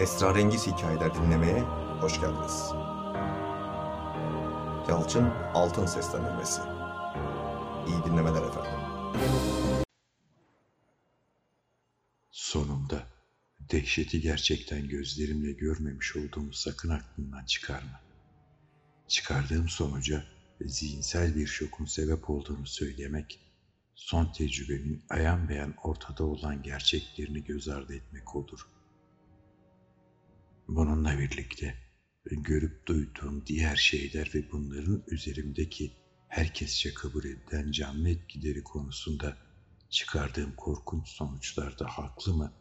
esrarengiz hikayeler dinlemeye hoş geldiniz. Yalçın Altın Seslendirmesi. İyi dinlemeler efendim. Sonunda dehşeti gerçekten gözlerimle görmemiş olduğumu sakın aklından çıkarma. Çıkardığım sonuca zihinsel bir şokun sebep olduğunu söylemek, son tecrübemin ayan beyan ortada olan gerçeklerini göz ardı etmek olur. Bununla birlikte görüp duyduğum diğer şeyler ve bunların üzerimdeki herkesçe kabul edilen canlı etkileri konusunda çıkardığım korkunç sonuçlarda haklı mı,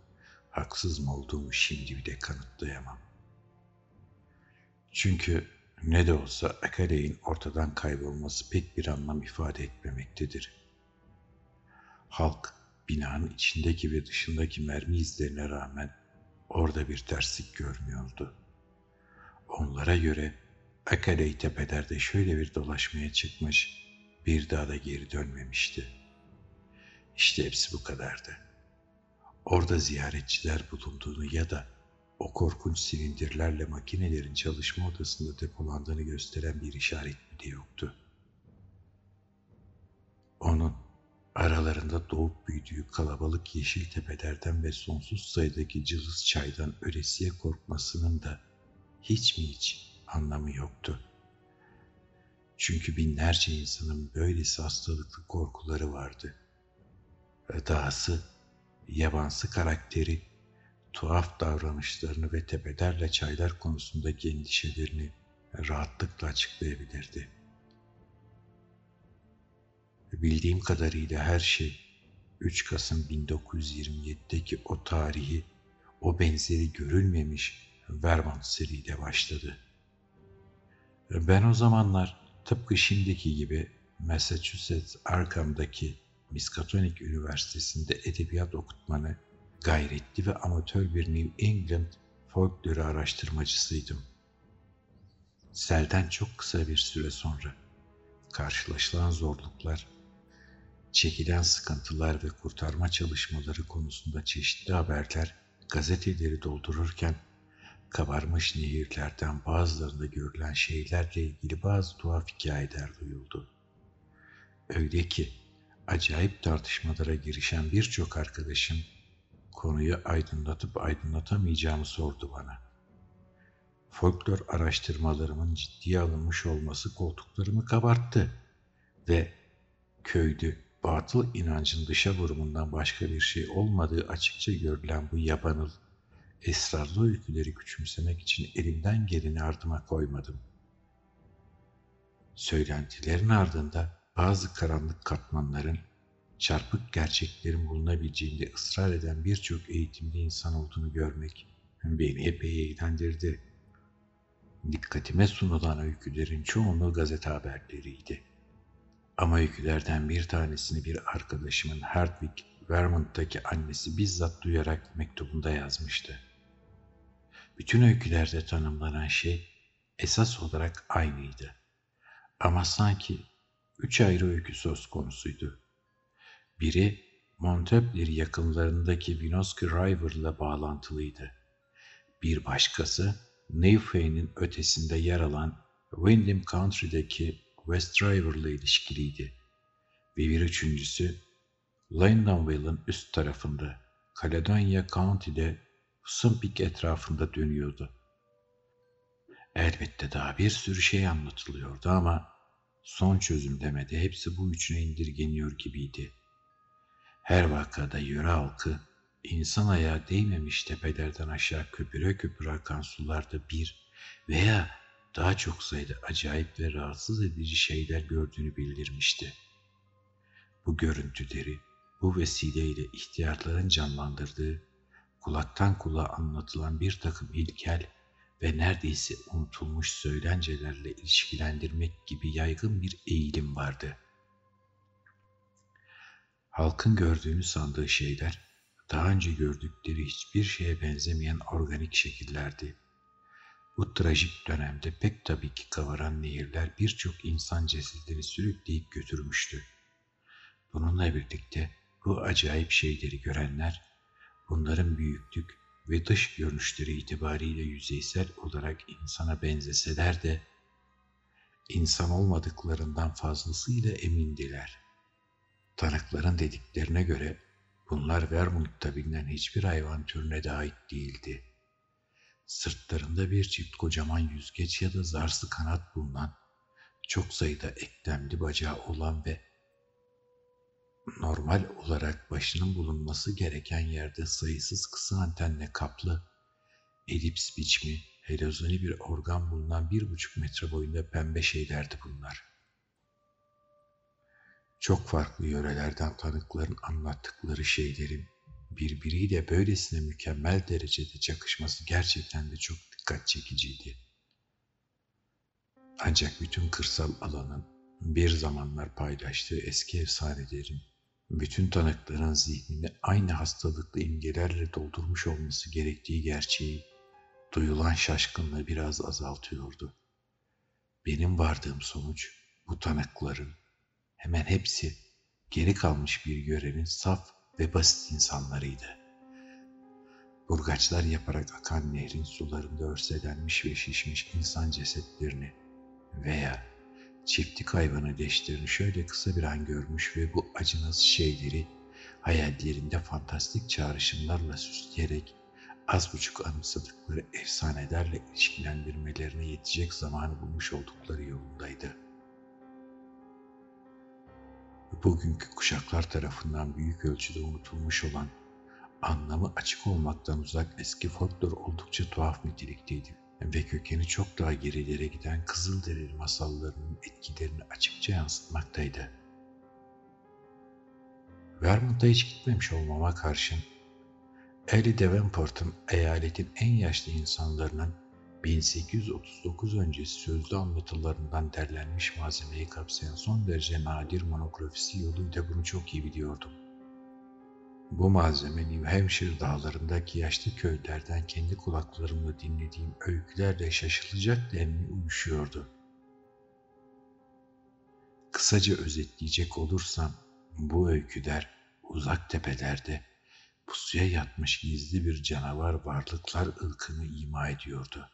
haksız mı olduğumu şimdi bile kanıtlayamam. Çünkü ne de olsa Akale'in ortadan kaybolması pek bir anlam ifade etmemektedir. Halk binanın içindeki ve dışındaki mermi izlerine rağmen orada bir terslik görmüyordu. Onlara göre Akale'yi tepelerde şöyle bir dolaşmaya çıkmış, bir daha da geri dönmemişti. İşte hepsi bu kadardı. Orada ziyaretçiler bulunduğunu ya da o korkunç silindirlerle makinelerin çalışma odasında depolandığını gösteren bir işaret bile yoktu. Onun aralarında doğup büyüdüğü kalabalık yeşil tepelerden ve sonsuz sayıdaki cılız çaydan ölesiye korkmasının da hiç mi hiç anlamı yoktu. Çünkü binlerce insanın böylesi hastalıklı korkuları vardı. Dahası yabansı karakteri tuhaf davranışlarını ve tepelerle çaylar konusundaki endişelerini rahatlıkla açıklayabilirdi. Bildiğim kadarıyla her şey 3 Kasım 1927'deki o tarihi, o benzeri görülmemiş Vermont seriyle başladı. Ben o zamanlar tıpkı şimdiki gibi Massachusetts Arkham'daki Miskatonic Üniversitesi'nde edebiyat okutmanı gayretli ve amatör bir New England folklorü araştırmacısıydım. Selden çok kısa bir süre sonra karşılaşılan zorluklar, çekilen sıkıntılar ve kurtarma çalışmaları konusunda çeşitli haberler gazeteleri doldururken kabarmış nehirlerden bazılarında görülen şeylerle ilgili bazı tuhaf hikayeler duyuldu. Öyle ki acayip tartışmalara girişen birçok arkadaşım konuyu aydınlatıp aydınlatamayacağımı sordu bana. Folklor araştırmalarımın ciddiye alınmış olması koltuklarımı kabarttı ve köydü batıl inancın dışa vurumundan başka bir şey olmadığı açıkça görülen bu yabanıl, esrarlı öyküleri küçümsemek için elimden geleni ardıma koymadım. Söylentilerin ardında bazı karanlık katmanların çarpık gerçeklerin bulunabileceğinde ısrar eden birçok eğitimli insan olduğunu görmek beni epey eğlendirdi. Dikkatime sunulan öykülerin çoğunluğu gazete haberleriydi. Ama öykülerden bir tanesini bir arkadaşımın Hardwick, Vermont'taki annesi bizzat duyarak mektubunda yazmıştı. Bütün öykülerde tanımlanan şey esas olarak aynıydı. Ama sanki üç ayrı öykü söz konusuydu. Biri Montpellier yakınlarındaki Vinoski River ile bağlantılıydı. Bir başkası Newfay'nin ötesinde yer alan Windham Country'deki West ile ilişkiliydi. Ve bir üçüncüsü Lyndonville'ın üst tarafında Caledonia County'de Sumpik etrafında dönüyordu. Elbette daha bir sürü şey anlatılıyordu ama son çözümlemede hepsi bu üçüne indirgeniyor gibiydi. Her vakada yöre halkı insan ayağı değmemiş tepelerden aşağı köpüre köpüre akan sularda bir veya daha çok sayıda acayip ve rahatsız edici şeyler gördüğünü bildirmişti. Bu görüntüleri bu vesileyle ihtiyarların canlandırdığı, kulaktan kulağa anlatılan bir takım ilkel ve neredeyse unutulmuş söylencelerle ilişkilendirmek gibi yaygın bir eğilim vardı.'' Halkın gördüğünü sandığı şeyler, daha önce gördükleri hiçbir şeye benzemeyen organik şekillerdi. Bu trajik dönemde pek tabii ki kavaran nehirler birçok insan cesedini sürükleyip götürmüştü. Bununla birlikte bu acayip şeyleri görenler, bunların büyüklük ve dış görünüşleri itibariyle yüzeysel olarak insana benzeseler de insan olmadıklarından fazlasıyla emindiler. Tanıkların dediklerine göre bunlar Vermont'ta bilinen hiçbir hayvan türüne de ait değildi. Sırtlarında bir çift kocaman yüzgeç ya da zarsı kanat bulunan, çok sayıda eklemli bacağı olan ve normal olarak başının bulunması gereken yerde sayısız kısa antenle kaplı, elips biçimi, helezoni bir organ bulunan bir buçuk metre boyunda pembe şeylerdi bunlar. Çok farklı yörelerden tanıkların anlattıkları şeylerin birbiriyle böylesine mükemmel derecede çakışması gerçekten de çok dikkat çekiciydi. Ancak bütün kırsal alanın bir zamanlar paylaştığı eski efsanelerin bütün tanıkların zihnini aynı hastalıklı imgelerle doldurmuş olması gerektiği gerçeği duyulan şaşkınlığı biraz azaltıyordu. Benim vardığım sonuç bu tanıkların hemen hepsi geri kalmış bir görenin saf ve basit insanlarıydı. Burgaçlar yaparak akan nehrin sularında örselenmiş ve şişmiş insan cesetlerini veya çiftlik hayvanı leşlerini şöyle kısa bir an görmüş ve bu acınası şeyleri hayallerinde fantastik çağrışımlarla süsleyerek az buçuk anımsadıkları efsanelerle ilişkilendirmelerine yetecek zamanı bulmuş oldukları yolundaydı. Bugünkü kuşaklar tarafından büyük ölçüde unutulmuş olan, anlamı açık olmaktan uzak eski folklor oldukça tuhaf nitelikteydi ve kökeni çok daha gerilere giden Kızılderili masallarının etkilerini açıkça yansıtmaktaydı. Vermont'a hiç gitmemiş olmama karşın, Ellie Davenport'un eyaletin en yaşlı insanlarının 1839 öncesi sözlü anlatılarından derlenmiş malzemeyi kapsayan son derece nadir monografisi yoluyla bunu çok iyi biliyordum. Bu malzeme New Hampshire dağlarındaki yaşlı köylerden kendi kulaklarımla dinlediğim öykülerle şaşılacak denli uyuşuyordu. Kısaca özetleyecek olursam bu öyküler uzak tepelerde pusuya yatmış gizli bir canavar varlıklar ılkını ima ediyordu.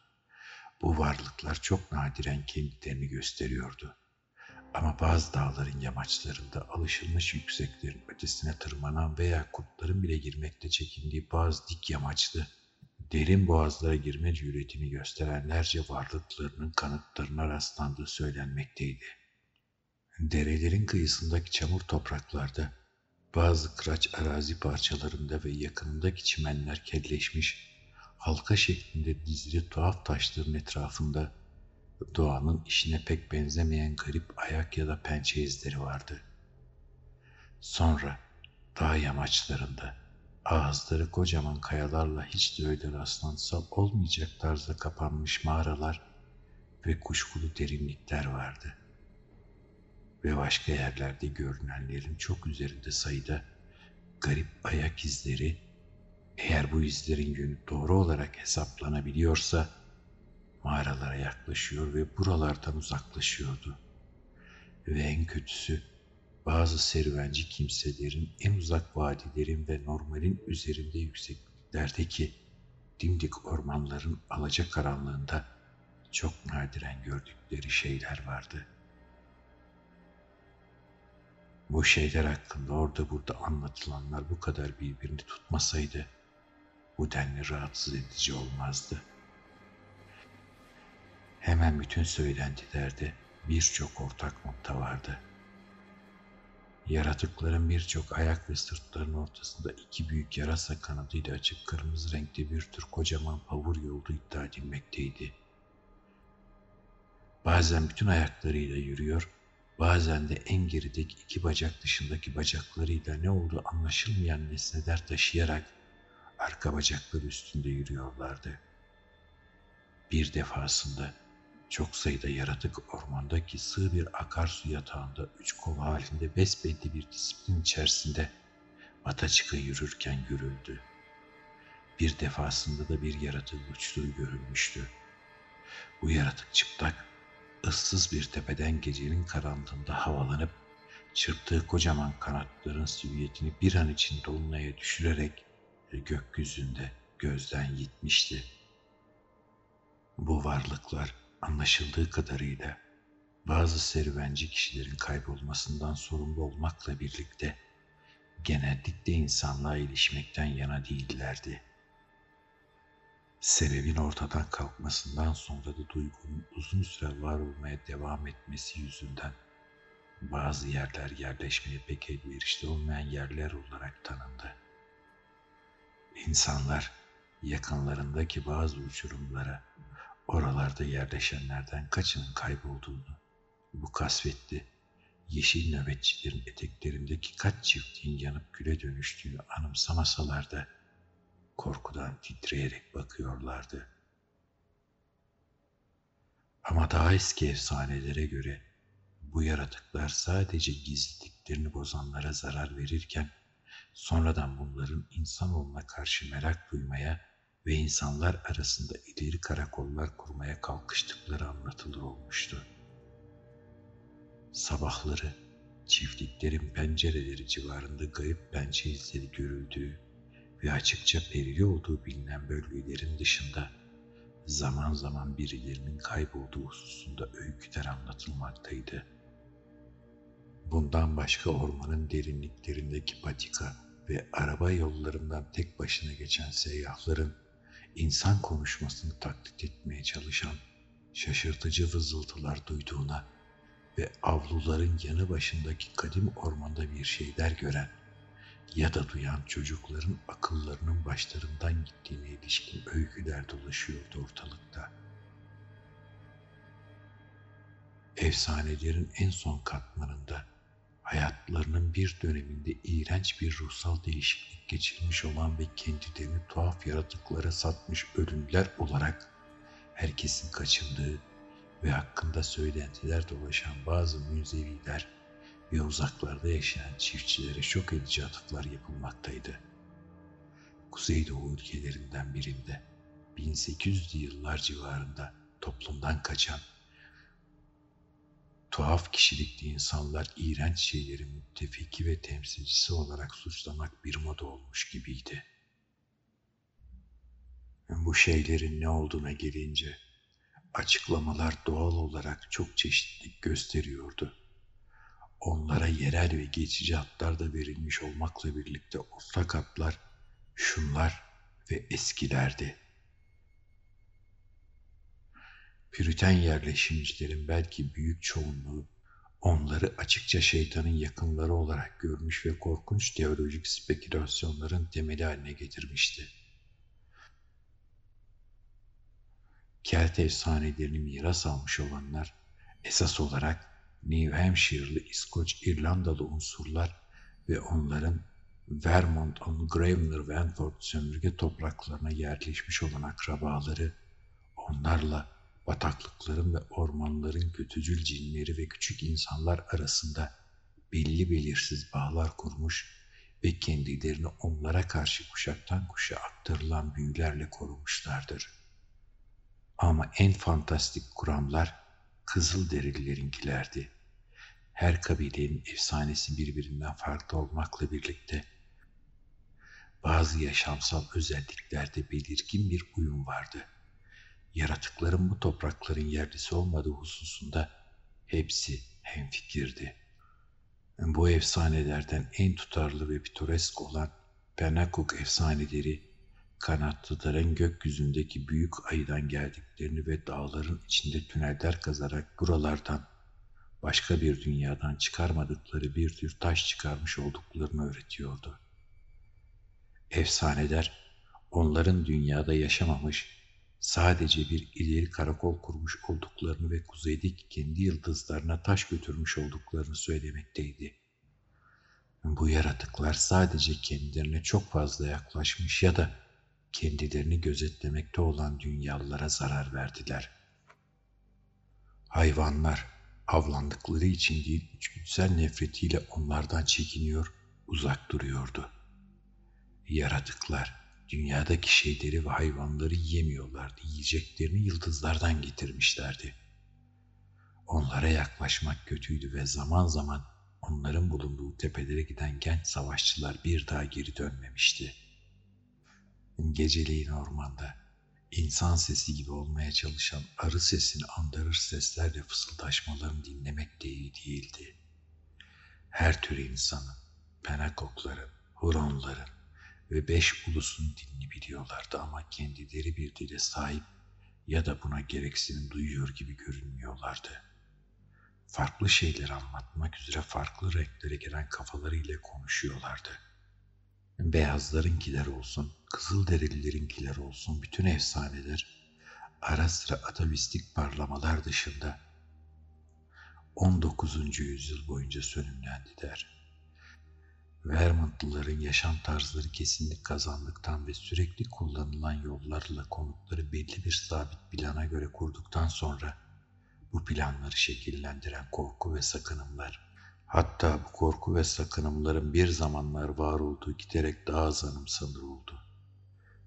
Bu varlıklar çok nadiren kendilerini gösteriyordu. Ama bazı dağların yamaçlarında alışılmış yükseklerin ötesine tırmanan veya kurtların bile girmekte çekindiği bazı dik yamaçlı, derin boğazlara girme cüretini gösterenlerce varlıklarının kanıtlarına rastlandığı söylenmekteydi. Derelerin kıyısındaki çamur topraklarda, bazı kıraç arazi parçalarında ve yakınındaki çimenler kelleşmiş, halka şeklinde dizili tuhaf taşların etrafında doğanın işine pek benzemeyen garip ayak ya da pençe izleri vardı. Sonra dağ yamaçlarında ağızları kocaman kayalarla hiç de öyle rastlantısal olmayacak tarzda kapanmış mağaralar ve kuşkulu derinlikler vardı. Ve başka yerlerde görünenlerin çok üzerinde sayıda garip ayak izleri, eğer bu izlerin yönü doğru olarak hesaplanabiliyorsa, mağaralara yaklaşıyor ve buralardan uzaklaşıyordu. Ve en kötüsü bazı serüvenci kimselerin en uzak vadilerin ve normalin üzerinde yüksekliklerdeki dimdik ormanların alacakaranlığında çok nadiren gördükleri şeyler vardı. Bu şeyler hakkında orada burada anlatılanlar bu kadar birbirini tutmasaydı bu denli rahatsız edici olmazdı.'' Hemen bütün söylentilerde birçok ortak nokta vardı. Yaratıkların birçok ayak ve sırtların ortasında iki büyük yarasa kanadıyla açık kırmızı renkli bir tür kocaman pavur yoldu iddia edilmekteydi. Bazen bütün ayaklarıyla yürüyor, bazen de en gerideki iki bacak dışındaki bacaklarıyla ne olduğu anlaşılmayan nesneler taşıyarak arka bacakları üstünde yürüyorlardı. Bir defasında çok sayıda yaratık ormandaki sığ bir akarsu yatağında üç kol halinde besbelli bir disiplin içerisinde Mataçık'a yürürken görüldü. Bir defasında da bir yaratığın uçtuğu görülmüştü. Bu yaratık çıplak, ıssız bir tepeden gecenin karanlığında havalanıp çırptığı kocaman kanatların silüetini bir an için dolunaya düşürerek gökyüzünde gözden gitmişti. Bu varlıklar anlaşıldığı kadarıyla bazı serüvenci kişilerin kaybolmasından sorumlu olmakla birlikte genellikle insanlığa ilişmekten yana değillerdi. Sebebin ortadan kalkmasından sonra da duygunun uzun süre var olmaya devam etmesi yüzünden bazı yerler yerleşmeye pek elverişli olmayan yerler olarak tanındı. İnsanlar yakınlarındaki bazı uçurumlara, oralarda yerleşenlerden kaçının kaybolduğunu, bu kasvetli, yeşil nöbetçilerin eteklerindeki kaç çiftliğin yanıp güle dönüştüğünü anımsamasalar da korkudan titreyerek bakıyorlardı. Ama daha eski efsanelere göre bu yaratıklar sadece gizliliklerini bozanlara zarar verirken sonradan bunların insanoğluna karşı merak duymaya ve insanlar arasında ileri karakollar kurmaya kalkıştıkları anlatılır olmuştu. Sabahları çiftliklerin pencereleri civarında gayip pençe izleri görüldüğü ve açıkça perili olduğu bilinen bölgelerin dışında zaman zaman birilerinin kaybolduğu hususunda öyküler anlatılmaktaydı. Bundan başka ormanın derinliklerindeki patika ve araba yollarından tek başına geçen seyyahların insan konuşmasını taklit etmeye çalışan şaşırtıcı vızıltılar duyduğuna ve avluların yanı başındaki kadim ormanda bir şeyler gören ya da duyan çocukların akıllarının başlarından gittiğine ilişkin öyküler dolaşıyordu ortalıkta. Efsanelerin en son katmanında hayatlarının bir döneminde iğrenç bir ruhsal değişiklik geçirmiş olan ve kendilerini tuhaf yaratıklara satmış ölümler olarak herkesin kaçındığı ve hakkında söylentiler dolaşan bazı münzeviler ve uzaklarda yaşayan çiftçilere çok edici atıflar yapılmaktaydı. Kuzeydoğu ülkelerinden birinde 1800'lü yıllar civarında toplumdan kaçan tuhaf kişilikli insanlar iğrenç şeylerin müttefiki ve temsilcisi olarak suçlamak bir moda olmuş gibiydi. Bu şeylerin ne olduğuna gelince açıklamalar doğal olarak çok çeşitlilik gösteriyordu. Onlara yerel ve geçici adlar da verilmiş olmakla birlikte ortak adlar şunlar ve eskilerdi. Püriten yerleşimcilerin belki büyük çoğunluğu onları açıkça şeytanın yakınları olarak görmüş ve korkunç teolojik spekülasyonların temeli haline getirmişti. Kelt efsanelerini miras almış olanlar esas olarak New Hampshire'lı İskoç İrlandalı unsurlar ve onların Vermont on Gravener Wentworth sömürge topraklarına yerleşmiş olan akrabaları onlarla bataklıkların ve ormanların kötücül cinleri ve küçük insanlar arasında belli belirsiz bağlar kurmuş ve kendilerini onlara karşı kuşaktan kuşa aktarılan büyülerle korumuşlardır. Ama en fantastik kuramlar Kızılderililerinkilerdi. Her kabilenin efsanesi birbirinden farklı olmakla birlikte bazı yaşamsal özelliklerde belirgin bir uyum vardı.'' Yaratıkların bu toprakların yerlisi olmadığı hususunda hepsi hemfikirdi. Bu efsanelerden en tutarlı ve pitoresk olan Penakuk efsaneleri, kanatlıların gökyüzündeki büyük aydan geldiklerini ve dağların içinde tüneller kazarak buralardan başka bir dünyadan çıkarmadıkları bir tür taş çıkarmış olduklarını öğretiyordu. Efsaneler onların dünyada yaşamamış sadece bir ileri karakol kurmuş olduklarını ve kuzeydeki kendi yıldızlarına taş götürmüş olduklarını söylemekteydi. Bu yaratıklar sadece kendilerine çok fazla yaklaşmış ya da kendilerini gözetlemekte olan dünyalılara zarar verdiler. Hayvanlar avlandıkları için değil içgüdüsel nefretiyle onlardan çekiniyor, uzak duruyordu. Yaratıklar Dünyadaki şeyleri ve hayvanları yiyemiyorlardı. Yiyeceklerini yıldızlardan getirmişlerdi. Onlara yaklaşmak kötüydü ve zaman zaman onların bulunduğu tepelere giden genç savaşçılar bir daha geri dönmemişti. Geceleyin ormanda insan sesi gibi olmaya çalışan arı sesini andırır seslerle fısıldaşmalarını dinlemek de iyi değildi. Her tür insanın, penakokların, huronların ve beş ulusun dilini biliyorlardı ama kendileri bir dile sahip ya da buna gereksinim duyuyor gibi görünmüyorlardı. Farklı şeyler anlatmak üzere farklı renklere gelen kafalarıyla konuşuyorlardı. Beyazlarınkiler olsun, Kızılderililerinkiler olsun bütün efsaneler ara sıra atavistik parlamalar dışında 19. yüzyıl boyunca sönümlendiler. Vermontluların yaşam tarzları kesinlik kazandıktan ve sürekli kullanılan yollarla konutları belli bir sabit plana göre kurduktan sonra bu planları şekillendiren korku ve sakınımlar, hatta bu korku ve sakınımların bir zamanlar var olduğu giderek daha az anımsanır oldu.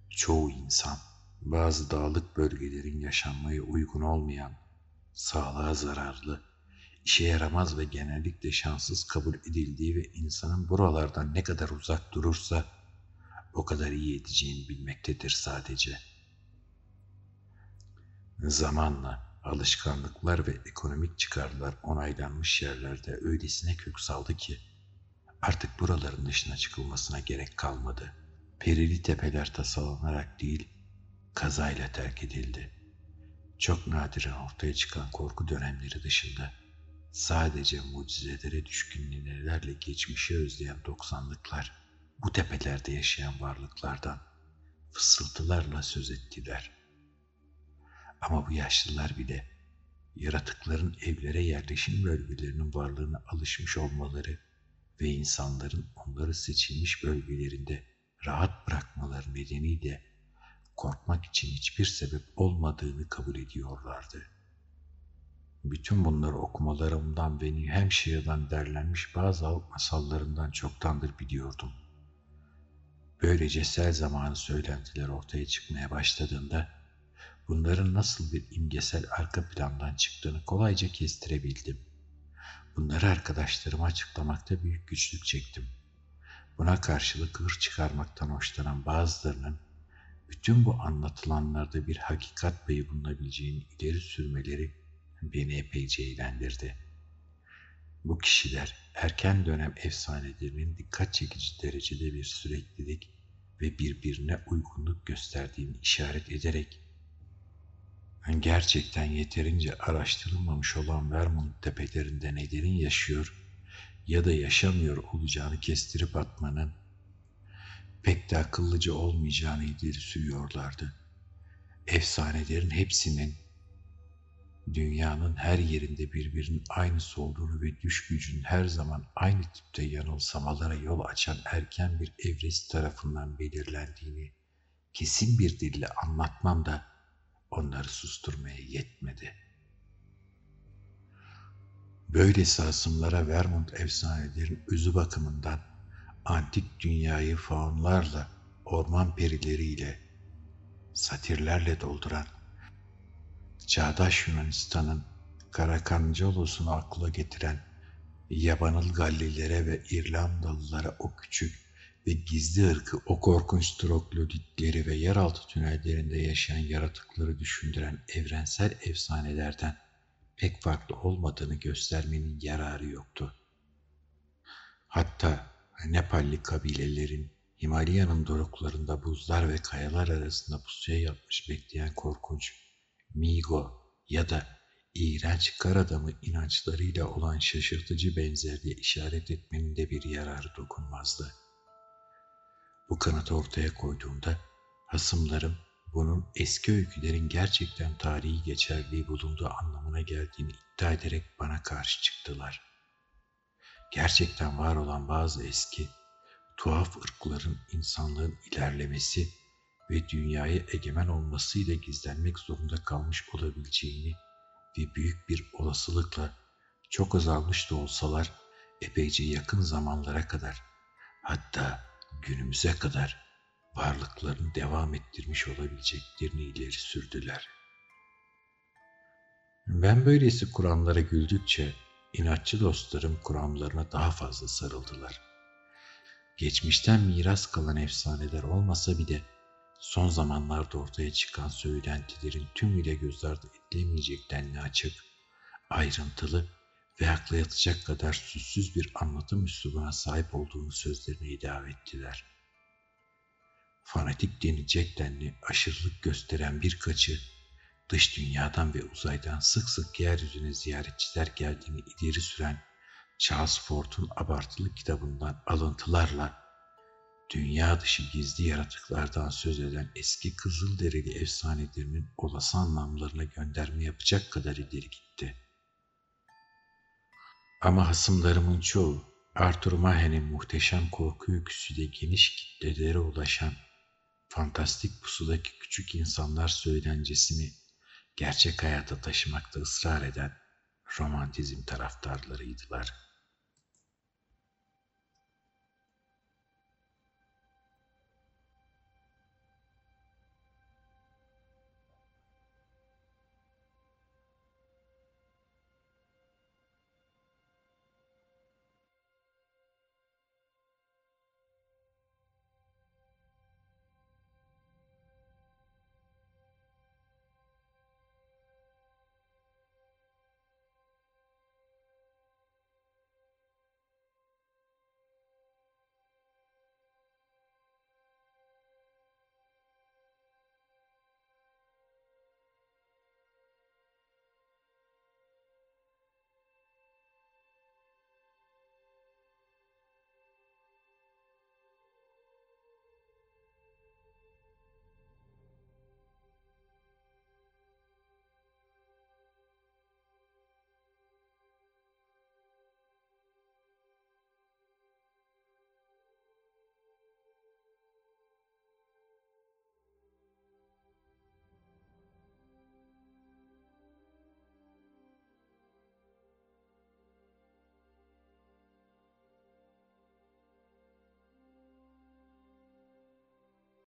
Çoğu insan, bazı dağlık bölgelerin yaşanmaya uygun olmayan, sağlığa zararlı, işe yaramaz ve genellikle şanssız kabul edildiği ve insanın buralardan ne kadar uzak durursa o kadar iyi edeceğini bilmektedir sadece. Zamanla alışkanlıklar ve ekonomik çıkarlar onaylanmış yerlerde öylesine kök saldı ki artık buraların dışına çıkılmasına gerek kalmadı. Perili tepeler tasalanarak değil, kazayla terk edildi. Çok nadiren ortaya çıkan korku dönemleri dışında sadece mucizelere düşkün ninelerle geçmişi özleyen doksanlıklar bu tepelerde yaşayan varlıklardan fısıltılarla söz ettiler. Ama bu yaşlılar bile yaratıkların evlere yerleşim bölgelerinin varlığına alışmış olmaları ve insanların onları seçilmiş bölgelerinde rahat bırakmaları nedeniyle korkmak için hiçbir sebep olmadığını kabul ediyorlardı. Bütün bunları okumalarımdan ve New Hampshire'dan derlenmiş bazı halk masallarından çoktandır biliyordum. Böylece sel zamanı söylentiler ortaya çıkmaya başladığında bunların nasıl bir imgesel arka plandan çıktığını kolayca kestirebildim. Bunları arkadaşlarıma açıklamakta büyük güçlük çektim. Buna karşılık hır çıkarmaktan hoşlanan bazılarının bütün bu anlatılanlarda bir hakikat payı bulunabileceğini ileri sürmeleri beni epeyce eğlendirdi. Bu kişiler erken dönem efsanelerinin dikkat çekici derecede bir süreklilik ve birbirine uygunluk gösterdiğini işaret ederek gerçekten yeterince araştırılmamış olan Vermont tepelerinde nelerin yaşıyor ya da yaşamıyor olacağını kestirip atmanın pek de akıllıca olmayacağını ileri sürüyorlardı. Efsanelerin hepsinin dünyanın her yerinde birbirinin aynısı olduğunu ve düş gücün her zaman aynı tipte yanılsamalara yol açan erken bir evresi tarafından belirlendiğini kesin bir dille anlatmam da onları susturmaya yetmedi. Böylesi asımlara Vermont efsanelerin özü bakımından antik dünyayı faunlarla, orman perileriyle, satirlerle dolduran, çağdaş Yunanistan'ın Karakancalus'unu akla getiren yabanıl Gallilere ve İrlandalılara o küçük ve gizli ırkı o korkunç trogloditleri ve yeraltı tünellerinde yaşayan yaratıkları düşündüren evrensel efsanelerden pek farklı olmadığını göstermenin yararı yoktu. Hatta Nepalli kabilelerin Himalaya'nın doruklarında buzlar ve kayalar arasında pusuya yatmış bekleyen korkunç Migo ya da iğrenç kar adamı inançlarıyla olan şaşırtıcı benzerliğe işaret etmenin de bir yararı dokunmazdı. Bu kanıtı ortaya koyduğumda hasımlarım bunun eski öykülerin gerçekten tarihi geçerliği bulunduğu anlamına geldiğini iddia ederek bana karşı çıktılar. Gerçekten var olan bazı eski, tuhaf ırkların insanlığın ilerlemesi ve dünyaya egemen olmasıyla gizlenmek zorunda kalmış olabileceğini ve büyük bir olasılıkla çok azalmış da olsalar epeyce yakın zamanlara kadar hatta günümüze kadar varlıklarını devam ettirmiş olabileceklerini ileri sürdüler. Ben böylesi kuramlara güldükçe inatçı dostlarım kuramlarına daha fazla sarıldılar. Geçmişten miras kalan efsaneler olmasa bile son zamanlarda ortaya çıkan söylentilerin tümüyle göz ardı edilemeyecek denli açık, ayrıntılı ve akla yatacak kadar süssüz bir anlatım üslubuna sahip olduğunu sözlerine ilave ettiler. Fanatik denilecek denli aşırılık gösteren birkaçı, dış dünyadan ve uzaydan sık sık yeryüzüne ziyaretçiler geldiğini ileri süren Charles Ford'un abartılı kitabından alıntılarla dünya dışı gizli yaratıklardan söz eden eski Kızılderili efsanelerinin olası anlamlarına gönderme yapacak kadar ileri gitti. Ama hasımlarımın çoğu Arthur Mahe'nin muhteşem korku öyküsüyle geniş kitlelere ulaşan fantastik pusudaki küçük insanlar söylencesini gerçek hayata taşımakta ısrar eden romantizm taraftarlarıydılar.